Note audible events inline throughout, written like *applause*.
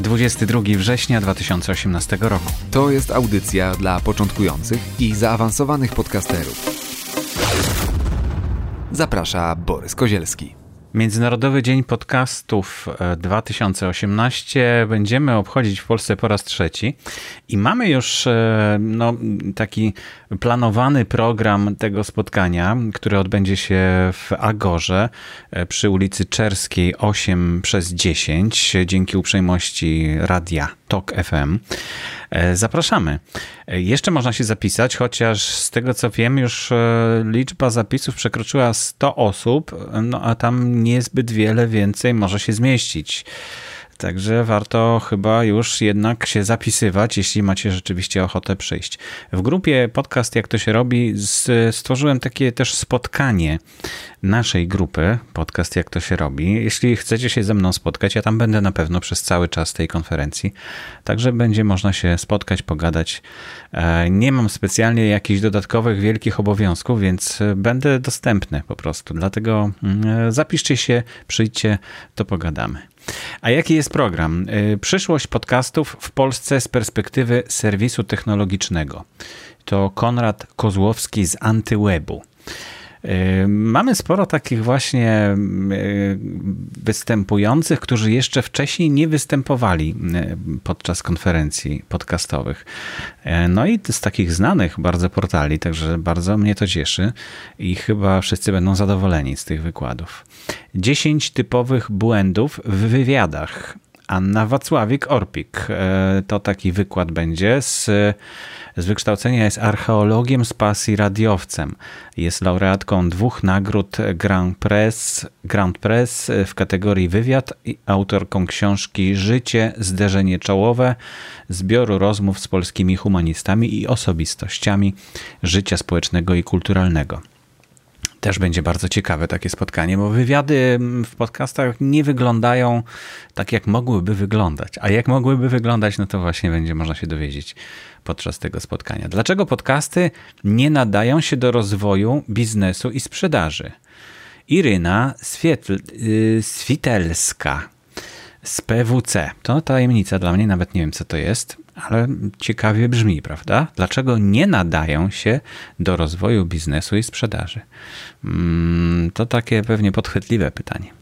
22 września 2018 roku. To jest audycja dla początkujących i zaawansowanych podcasterów. Zaprasza Borys Kozielski. Międzynarodowy Dzień Podcastów 2018 e, będziemy obchodzić w Polsce po raz trzeci. I mamy już e, no, taki planowany program tego spotkania, który odbędzie się w Agorze e, przy ulicy Czerskiej 8 przez 10 dzięki uprzejmości radia TOK FM. Zapraszamy. Jeszcze można się zapisać, chociaż z tego co wiem, już liczba zapisów przekroczyła 100 osób, no a tam niezbyt wiele więcej może się zmieścić. Także warto chyba już jednak się zapisywać, jeśli macie rzeczywiście ochotę przyjść. W grupie podcast Jak to się robi stworzyłem takie też spotkanie naszej grupy podcast Jak to się robi. Jeśli chcecie się ze mną spotkać, ja tam będę na pewno przez cały czas tej konferencji. Także będzie można się spotkać, pogadać. E, nie mam specjalnie jakichś dodatkowych wielkich obowiązków, więc będę dostępny po prostu. Dlatego mm, zapiszcie się, przyjdźcie, to pogadamy. A jaki jest program? Y, przyszłość podcastów w Polsce z perspektywy serwisu technologicznego. To Konrad Kozłowski z Antywebu. Y, mamy sporo takich właśnie y, występujących, którzy jeszcze wcześniej nie występowali y, podczas konferencji podcastowych. No i z takich znanych bardzo portali, także bardzo mnie to cieszy i chyba wszyscy będą zadowoleni z tych wykładów. 10 typowych błędów w wywiadach. Anna Wacławik-Orpik. To taki wykład będzie z z wykształcenia jest archeologiem z pasji radiowcem. Jest laureatką dwóch nagród Grand Press, Grand Press w kategorii wywiad i autorką książki Życie, zderzenie czołowe, zbioru rozmów z polskimi humanistami i osobistościami życia społecznego i kulturalnego. Też będzie bardzo ciekawe takie spotkanie, bo wywiady w podcastach nie wyglądają tak, jak mogłyby wyglądać. A jak mogłyby wyglądać, no to właśnie będzie można się dowiedzieć podczas tego spotkania. Dlaczego podcasty nie nadają się do rozwoju biznesu i sprzedaży? Iryna Swietl, yy, Switelska z PWC. To tajemnica dla mnie, nawet nie wiem co to jest, ale ciekawie brzmi, prawda? Dlaczego nie nadają się do rozwoju biznesu i sprzedaży? Mm, to takie pewnie podchwytliwe pytanie.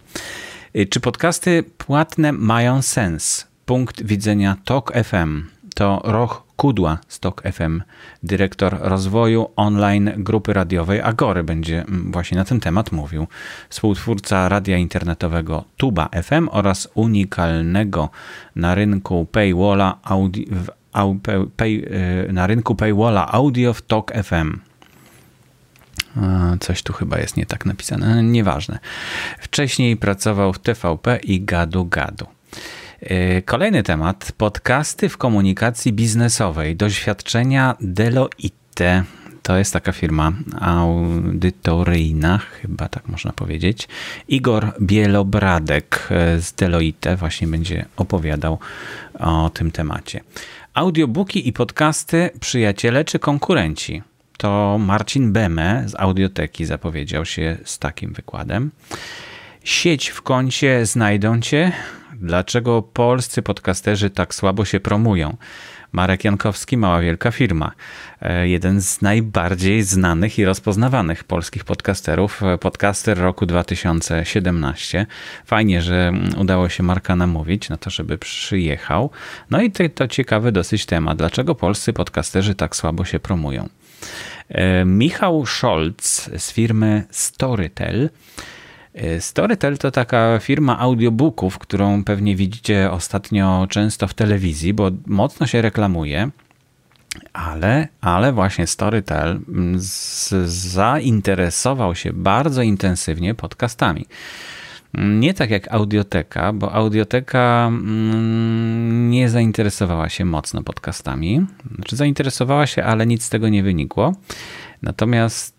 Y, czy podcasty płatne mają sens? Punkt widzenia TOK FM to Roch Kudła z TOK FM, dyrektor rozwoju online grupy radiowej Agory, będzie mm, właśnie na ten temat mówił. Współtwórca radia internetowego Tuba FM oraz unikalnego na rynku paywalla audio, pay, y, na rynku paywalla audio w TOK FM. Coś tu chyba jest nie tak napisane, nieważne. Wcześniej pracował w TVP i Gadu Gadu. E, kolejny temat. Podcasty w komunikacji biznesowej. Doświadczenia Deloitte. To jest taka firma audytoryjna, chyba tak można powiedzieć. Igor Bielobradek e, z Deloitte właśnie będzie opowiadał o tym temacie. Audiobooki i podcasty przyjaciele czy konkurenci? To Marcin Beme z Audioteki zapowiedział się z takim wykładem. Sieć w kącie znajdą cię. Dlaczego polscy podcasterzy tak słabo się promują? Marek Jankowski, mała wielka firma. E, jeden z najbardziej znanych i rozpoznawanych polskich podcasterów, e, podcaster roku 2017. Fajnie, że udało się Marka namówić na to, żeby przyjechał. No i to, to ciekawy dosyć temat. Dlaczego polscy podcasterzy tak słabo się promują? E, Michał Scholz z firmy Storytel Storytel to taka firma audiobooków, którą pewnie widzicie ostatnio często w telewizji, bo mocno się reklamuje. Ale, ale właśnie Storytel z, zainteresował się bardzo intensywnie podcastami. Nie tak jak audioteka, bo audioteka mm, nie zainteresowała się mocno podcastami. Znaczy zainteresowała się, ale nic z tego nie wynikło. Natomiast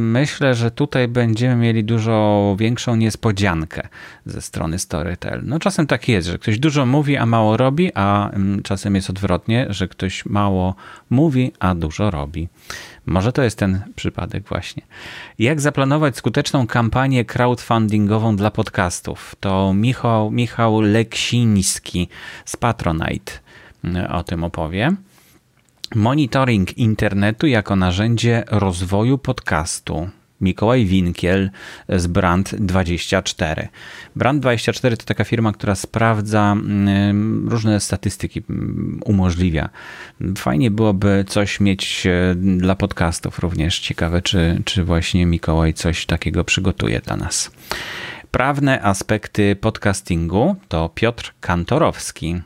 myślę, że tutaj będziemy mieli dużo większą niespodziankę ze strony Storytel. No czasem tak jest, że ktoś dużo mówi, a mało robi, a mm, czasem jest odwrotnie, że ktoś mało mówi, a dużo robi. Może to jest ten przypadek właśnie. Jak zaplanować skuteczną kampanię crowdfundingową dla podcastów? To Michał, Michał Leksiński z Patronite mm, o tym opowie. Monitoring internetu jako narzędzie rozwoju podcastu. Mikołaj Winkiel z Brand24. Brand24 to taka firma, która sprawdza mm, różne statystyki, mm, umożliwia. Fajnie byłoby coś mieć e, dla podcastów również. Ciekawe, czy, czy właśnie Mikołaj coś takiego przygotuje dla nas. Prawne aspekty podcastingu to Piotr Kantorowski.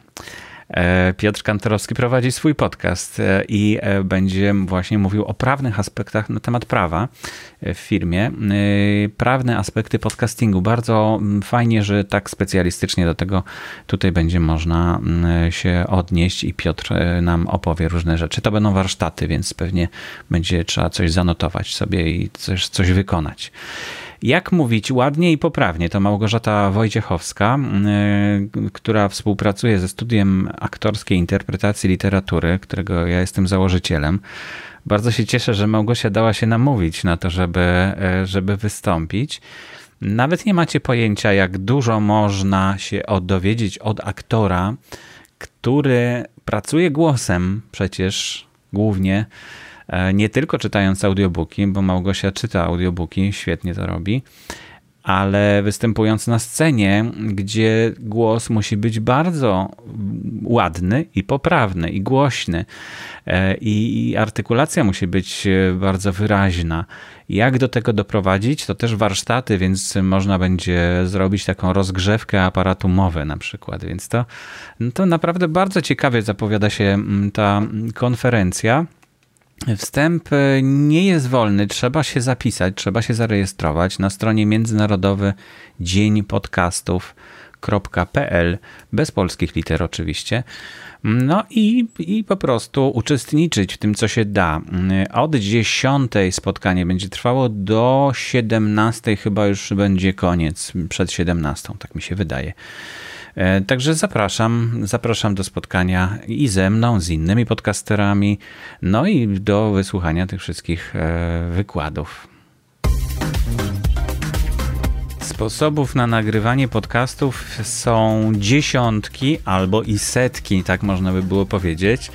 E, Piotr Kantorowski prowadzi swój podcast e, i e, będzie właśnie mówił o prawnych aspektach na temat prawa w firmie. Prawne aspekty podcastingu. Bardzo fajnie, że tak specjalistycznie do tego tutaj będzie można się odnieść i Piotr nam opowie różne rzeczy. To będą warsztaty, więc pewnie będzie trzeba coś zanotować sobie i coś, coś wykonać. Jak mówić ładnie i poprawnie? To Małgorzata Wojciechowska, y, która współpracuje ze studiem aktorskiej interpretacji literatury, którego ja jestem założycielem. Bardzo się cieszę, że Małgosia dała się namówić na to, żeby, y, żeby wystąpić. Nawet nie macie pojęcia, jak dużo można się dowiedzieć od aktora, który pracuje głosem przecież głównie nie tylko czytając audiobooki, bo Małgosia czyta audiobooki, świetnie to robi, ale występując na scenie, gdzie głos musi być bardzo ładny i poprawny i głośny e, i artykulacja musi być e, bardzo wyraźna. Jak do tego doprowadzić? To też warsztaty, więc można będzie zrobić taką rozgrzewkę aparatu mowy na przykład. Więc to, no to naprawdę bardzo ciekawie zapowiada się mm, ta konferencja. Wstęp e, nie jest wolny, trzeba się zapisać, trzeba się zarejestrować na stronie Międzynarodowy Dzień Podcastów.pl, bez polskich liter oczywiście. No i, i po prostu uczestniczyć w tym, co się da. Od 10 spotkanie będzie trwało do 17, chyba już będzie koniec, przed 17, tak mi się wydaje. E, także zapraszam, zapraszam do spotkania i ze mną, z innymi podcasterami, no i do wysłuchania tych wszystkich e, wykładów. Sposobów na nagrywanie podcastów są dziesiątki albo i setki, tak można by było powiedzieć.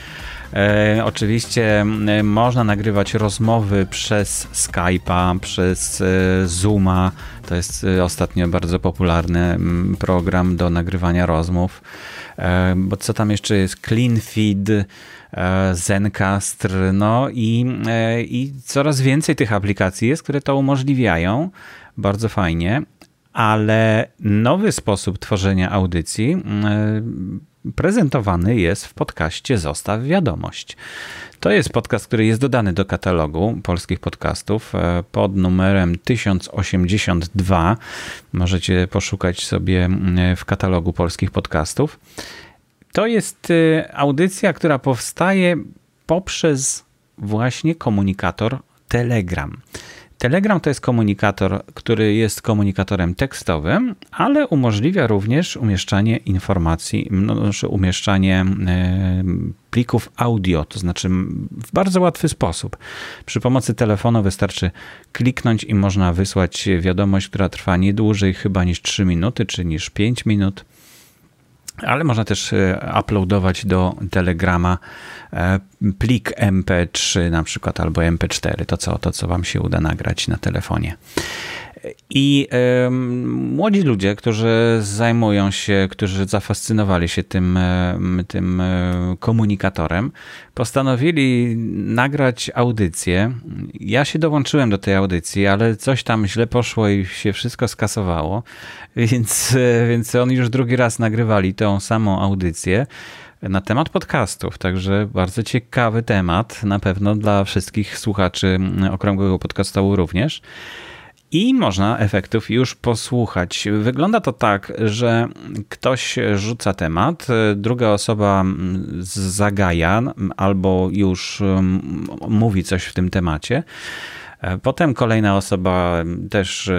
E, oczywiście można nagrywać rozmowy przez Skype'a, przez e, Zooma. To jest e, ostatnio bardzo popularny program do nagrywania rozmów. Bo co tam jeszcze jest? CleanFeed, Zencastr, no i, i coraz więcej tych aplikacji jest, które to umożliwiają. Bardzo fajnie ale nowy sposób tworzenia audycji prezentowany jest w podcaście Zostaw Wiadomość. To jest podcast, który jest dodany do katalogu polskich podcastów e, pod numerem 1082. Możecie poszukać sobie w katalogu polskich podcastów. To jest e, audycja, która powstaje poprzez właśnie komunikator Telegram. Telegram to jest komunikator, który jest komunikatorem tekstowym, ale umożliwia również umieszczanie informacji, no, znaczy umieszczanie e, plików audio, to znaczy w bardzo łatwy sposób. Przy pomocy telefonu wystarczy kliknąć i można wysłać wiadomość, która trwa nie dłużej chyba niż 3 minuty, czy niż 5 minut ale można też e, uploadować do Telegrama e, plik MP3 na przykład albo MP4, to co, to co wam się uda nagrać na telefonie. I y, młodzi ludzie, którzy zajmują się, którzy zafascynowali się tym, tym komunikatorem, postanowili nagrać audycję. Ja się dołączyłem do tej audycji, ale coś tam źle poszło i się wszystko skasowało, więc, więc oni już drugi raz nagrywali tą samą audycję na temat podcastów. Także bardzo ciekawy temat, na pewno dla wszystkich słuchaczy Okrągłego Podcastu również. I można efektów już posłuchać. Wygląda to tak, że ktoś rzuca temat, druga osoba zagaja albo już mówi coś w tym temacie. Potem kolejna osoba też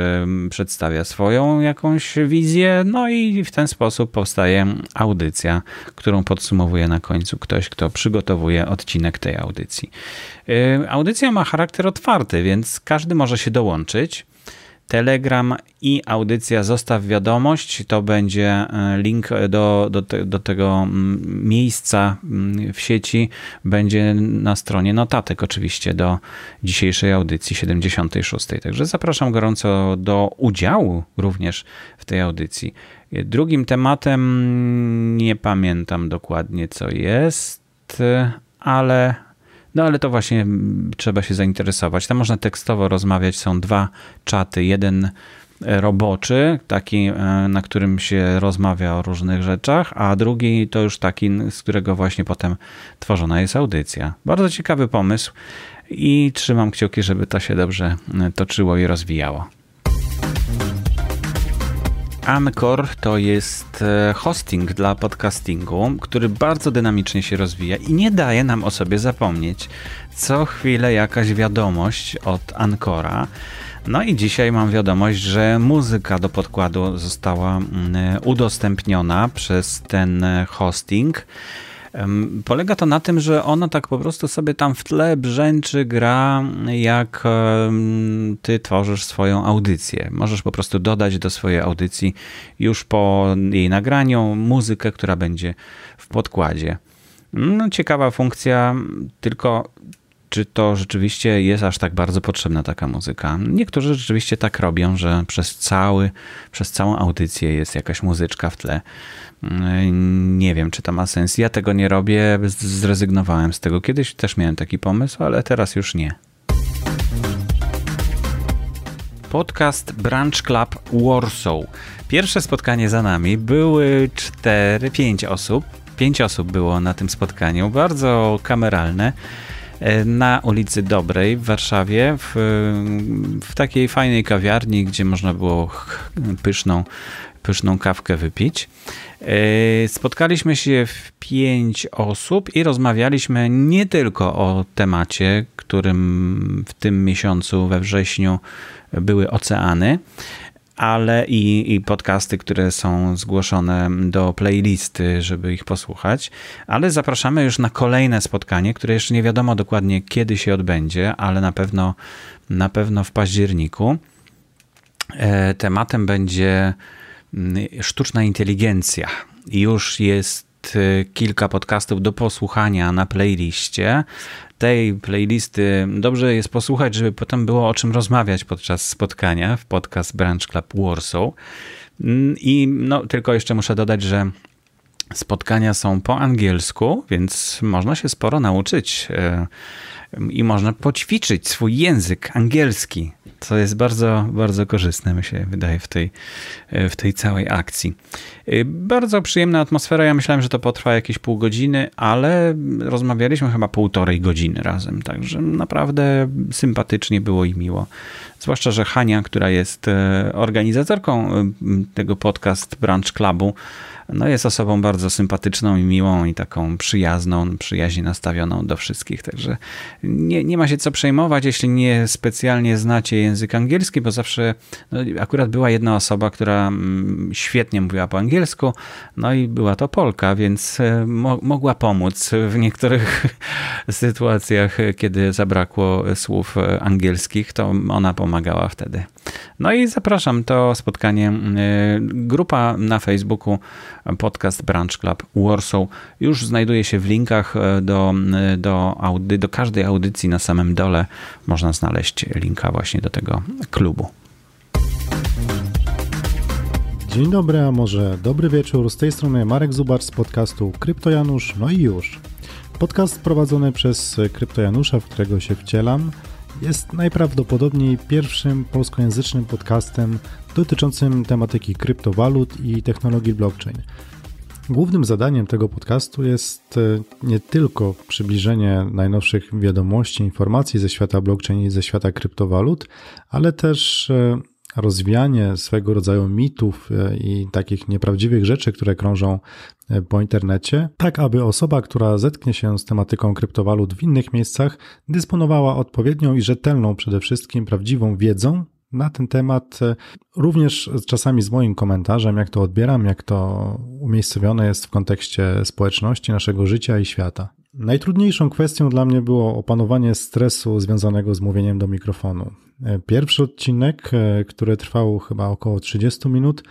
przedstawia swoją jakąś wizję, no i w ten sposób powstaje audycja, którą podsumowuje na końcu ktoś, kto przygotowuje odcinek tej audycji. Audycja ma charakter otwarty, więc każdy może się dołączyć. Telegram i audycja Zostaw Wiadomość. To będzie e, link do, do, te, do tego mm, miejsca mm, w sieci. Będzie na stronie notatek, oczywiście, do dzisiejszej audycji 76. Także zapraszam gorąco do udziału również w tej audycji. Drugim tematem nie pamiętam dokładnie, co jest, ale no ale to właśnie trzeba się zainteresować. Tam można tekstowo rozmawiać. Są dwa czaty. Jeden roboczy, taki, e, na którym się rozmawia o różnych rzeczach, a drugi to już taki, z którego właśnie potem tworzona jest audycja. Bardzo ciekawy pomysł i trzymam kciuki, żeby to się dobrze e, toczyło i rozwijało. Anchor to jest e, hosting dla podcastingu, który bardzo dynamicznie się rozwija i nie daje nam o sobie zapomnieć. Co chwilę jakaś wiadomość od Ancora. No i dzisiaj mam wiadomość, że muzyka do podkładu została mm, udostępniona przez ten e, hosting. Polega to na tym, że ono tak po prostu sobie tam w tle brzęczy, gra, jak ty tworzysz swoją audycję. Możesz po prostu dodać do swojej audycji już po jej nagraniu muzykę, która będzie w podkładzie. No, ciekawa funkcja, tylko czy to rzeczywiście jest aż tak bardzo potrzebna taka muzyka. Niektórzy rzeczywiście tak robią, że przez, cały, przez całą audycję jest jakaś muzyczka w tle. Nie wiem, czy to ma sens. Ja tego nie robię, zrezygnowałem z tego. Kiedyś też miałem taki pomysł, ale teraz już nie. Podcast Branch Club Warsaw. Pierwsze spotkanie za nami. Były cztery, pięć osób. Pięć osób było na tym spotkaniu, bardzo kameralne na ulicy Dobrej w Warszawie, w, w, takiej fajnej kawiarni, gdzie można było pyszną, pyszną kawkę wypić. E, spotkaliśmy się w pięć osób i rozmawialiśmy nie tylko o temacie, którym w tym miesiącu we wrześniu były oceany, ale i, i podcasty, które są zgłoszone do playlisty, żeby ich posłuchać. Ale zapraszamy już na kolejne spotkanie, które jeszcze nie wiadomo dokładnie kiedy się odbędzie, ale na pewno, na pewno w październiku. E, tematem będzie mm, sztuczna inteligencja. Już jest e, kilka podcastów do posłuchania na playliście tej playlisty dobrze jest posłuchać, żeby potem było o czym rozmawiać podczas spotkania w podcast Branch Club Warsaw. Mm, I no, tylko jeszcze muszę dodać, że spotkania są po angielsku, więc można się sporo nauczyć e, i można poćwiczyć swój język angielski, co jest bardzo, bardzo korzystne, mi się wydaje, w tej, w tej całej akcji. Y, bardzo przyjemna atmosfera. Ja myślałem, że to potrwa jakieś pół godziny, ale rozmawialiśmy chyba półtorej godziny razem, także naprawdę sympatycznie było i miło. Zwłaszcza, że Hania, która jest e, organizatorką e, tego podcast Branch Clubu, no jest osobą bardzo sympatyczną i miłą i taką przyjazną, przyjaźnie nastawioną do wszystkich, także nie, nie ma się co przejmować, jeśli nie specjalnie znacie język angielski, bo zawsze no, akurat była jedna osoba, która mm, świetnie mówiła po angielsku, no i była to Polka, więc e, mo mogła pomóc w niektórych *laughs* sytuacjach, kiedy zabrakło słów angielskich, to ona pomagała wtedy. No i zapraszam, to spotkanie, e, grupa na Facebooku podcast Branch Club Warsaw już znajduje się w linkach e, do, e, do, audy, do każdej audycji na samym dole. Można znaleźć linka właśnie do tego klubu. Dzień dobry, a może dobry wieczór. Z tej strony Marek Zubar z podcastu Krypto Janusz. No i już. Podcast prowadzony przez Krypto Janusza, w którego się wcielam, jest najprawdopodobniej pierwszym polskojęzycznym podcastem dotyczącym tematyki kryptowalut i technologii blockchain. Głównym zadaniem tego podcastu jest e, nie tylko przybliżenie najnowszych wiadomości, informacji ze świata blockchain i ze świata kryptowalut, ale też e, rozwianie swego rodzaju mitów e, i takich nieprawdziwych rzeczy, które krążą po internecie, tak aby osoba, która zetknie się z tematyką kryptowalut w innych miejscach, dysponowała odpowiednią i rzetelną przede wszystkim prawdziwą wiedzą na ten temat, e, również czasami z moim komentarzem, jak to odbieram, jak to umiejscowione jest w kontekście społeczności, naszego życia i świata. Najtrudniejszą kwestią dla mnie było opanowanie stresu związanego z mówieniem do mikrofonu. E, pierwszy odcinek, e, który trwał chyba około 30 minut,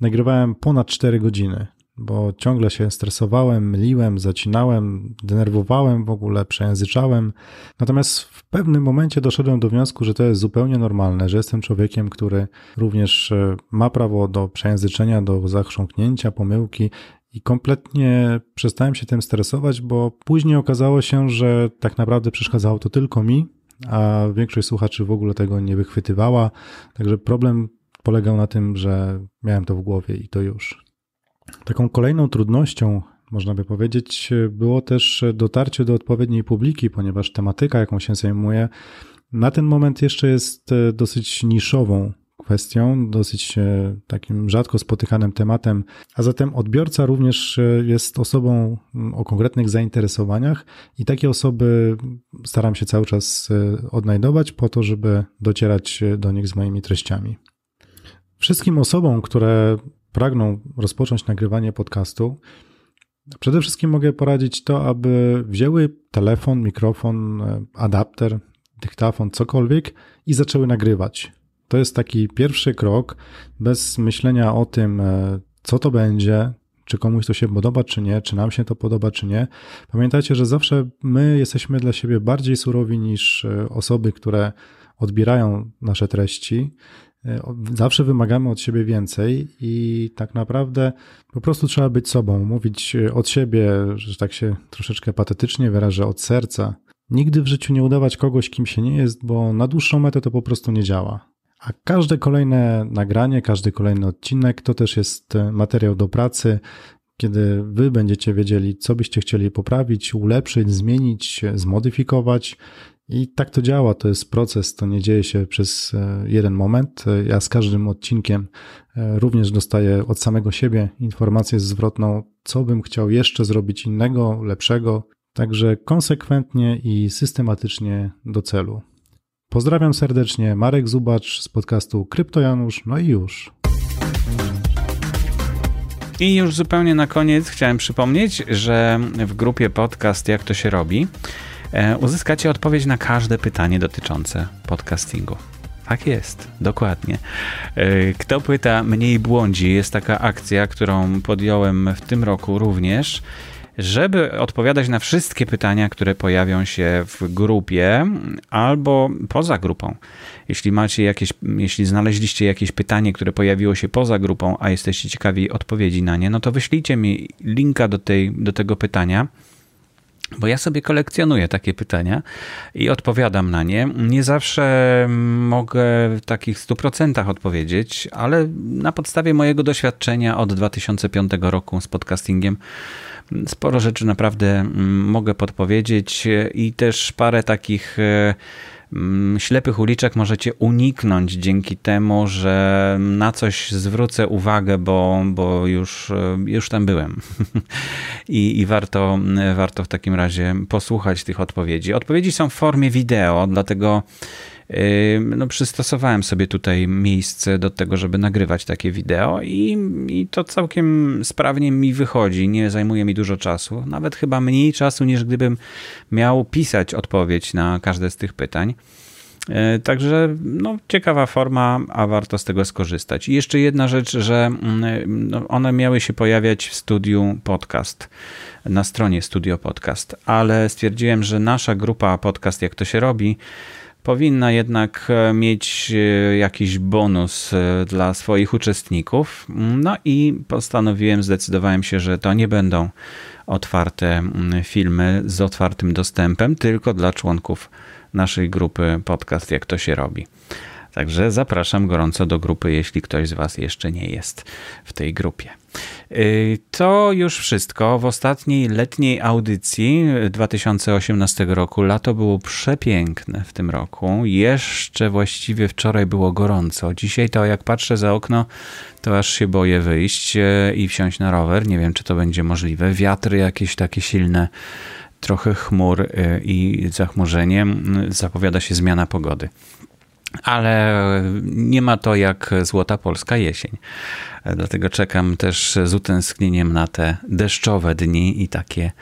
nagrywałem ponad 4 godziny bo ciągle się stresowałem, myliłem, zacinałem, denerwowałem w ogóle, przejęzyczałem. Natomiast w pewnym momencie doszedłem do wniosku, że to jest zupełnie normalne, że jestem człowiekiem, który również e, ma prawo do przejęzyczenia, do zachrząknięcia, pomyłki i kompletnie przestałem się tym stresować, bo później okazało się, że tak naprawdę przeszkadzało to tylko mi, a większość słuchaczy w ogóle tego nie wychwytywała. Także problem polegał na tym, że miałem to w głowie i to już. Taką kolejną trudnością, można by powiedzieć, było też dotarcie do odpowiedniej publiki, ponieważ tematyka, jaką się zajmuję, na ten moment jeszcze jest e, dosyć niszową kwestią, dosyć e, takim rzadko spotykanym tematem, a zatem odbiorca również e, jest osobą o konkretnych zainteresowaniach i takie osoby staram się cały czas odnajdować po to, żeby docierać do nich z moimi treściami. Wszystkim osobom, które pragną rozpocząć nagrywanie podcastu, przede wszystkim mogę poradzić to, aby wzięły telefon, mikrofon, e, adapter, dyktafon, cokolwiek i zaczęły nagrywać. To jest taki pierwszy krok, bez myślenia o tym, e, co to będzie, czy komuś to się podoba, czy nie, czy nam się to podoba, czy nie. Pamiętajcie, że zawsze my jesteśmy dla siebie bardziej surowi niż e, osoby, które odbierają nasze treści zawsze wymagamy od siebie więcej i tak naprawdę po prostu trzeba być sobą, mówić e, od siebie, że tak się troszeczkę patetycznie wyrażę, od serca. Nigdy w życiu nie udawać kogoś, kim się nie jest, bo na dłuższą metę to po prostu nie działa. A każde kolejne nagranie, każdy kolejny odcinek to też jest e, materiał do pracy, kiedy wy będziecie wiedzieli, co byście chcieli poprawić, ulepszyć, zmienić, zmodyfikować i tak to działa, to jest proces, to nie dzieje się przez e, jeden moment. Ja z każdym odcinkiem e, również dostaję od samego siebie informację zwrotną, co bym chciał jeszcze zrobić innego, lepszego, także konsekwentnie i systematycznie do celu. Pozdrawiam serdecznie, Marek Zubacz z podcastu Kryptojanusz, no i już. I już zupełnie na koniec chciałem przypomnieć, że w grupie podcast Jak to się robi E, uzyskacie odpowiedź na każde pytanie dotyczące podcastingu. Tak jest, dokładnie. E, kto pyta, mniej błądzi. Jest taka akcja, którą podjąłem w tym roku również, żeby odpowiadać na wszystkie pytania, które pojawią się w grupie albo poza grupą. Jeśli macie jakieś, jeśli znaleźliście jakieś pytanie, które pojawiło się poza grupą, a jesteście ciekawi odpowiedzi na nie, no to wyślijcie mi linka do, tej, do tego pytania bo ja sobie kolekcjonuję takie pytania i odpowiadam na nie. Nie zawsze mogę w takich 100% odpowiedzieć, ale na podstawie mojego doświadczenia od 2005 roku z podcastingiem sporo rzeczy naprawdę mm, mogę podpowiedzieć i też parę takich e, ślepych uliczek możecie uniknąć dzięki temu, że na coś zwrócę uwagę, bo, bo już, e, już tam byłem. *laughs* I, I warto, warto w takim razie posłuchać tych odpowiedzi. Odpowiedzi są w formie wideo, dlatego no, przystosowałem sobie tutaj miejsce do tego, żeby nagrywać takie wideo i, i to całkiem sprawnie mi wychodzi. Nie zajmuje mi dużo czasu, nawet chyba mniej czasu niż gdybym miał pisać odpowiedź na każde z tych pytań. E, także no, ciekawa forma, a warto z tego skorzystać. I jeszcze jedna rzecz, że mm, no, one miały się pojawiać w studiu podcast, na stronie Studio Podcast, ale stwierdziłem, że nasza grupa podcast, jak to się robi, powinna jednak e, mieć e, jakiś bonus e, dla swoich uczestników. No i postanowiłem, zdecydowałem się, że to nie będą otwarte filmy z otwartym dostępem, tylko dla członków naszej grupy podcast Jak to się robi. Także zapraszam gorąco do grupy, jeśli ktoś z Was jeszcze nie jest w tej grupie. Y, to już wszystko. W ostatniej letniej audycji 2018 roku lato było przepiękne w tym roku. Jeszcze właściwie wczoraj było gorąco. Dzisiaj to jak patrzę za okno, to aż się boję wyjść y, i wsiąść na rower. Nie wiem, czy to będzie możliwe. Wiatry jakieś takie silne trochę chmur y, i zachmurzenie, zapowiada się zmiana pogody. Ale nie ma to jak złota polska jesień. Dlatego czekam też z utęsknieniem na te deszczowe dni i takie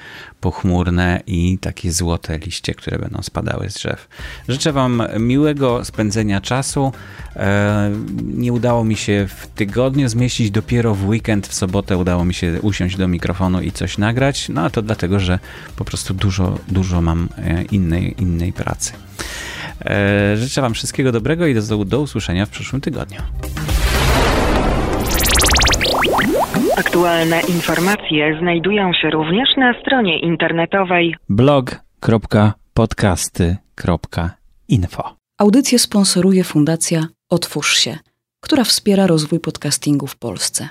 pochmurne i takie złote liście, które będą spadały z drzew. Życzę Wam miłego spędzenia czasu. E, nie udało mi się w tygodniu zmieścić, dopiero w weekend, w sobotę udało mi się usiąść do mikrofonu i coś nagrać. No a to dlatego, że po prostu dużo, dużo mam e, innej, innej pracy. E, życzę Wam wszystkiego dobrego i do, do usłyszenia w przyszłym tygodniu. Aktualne informacje znajdują się również na stronie internetowej blog.podcasty.info. Audycję sponsoruje Fundacja Otwórz się, która wspiera rozwój podcastingu w Polsce.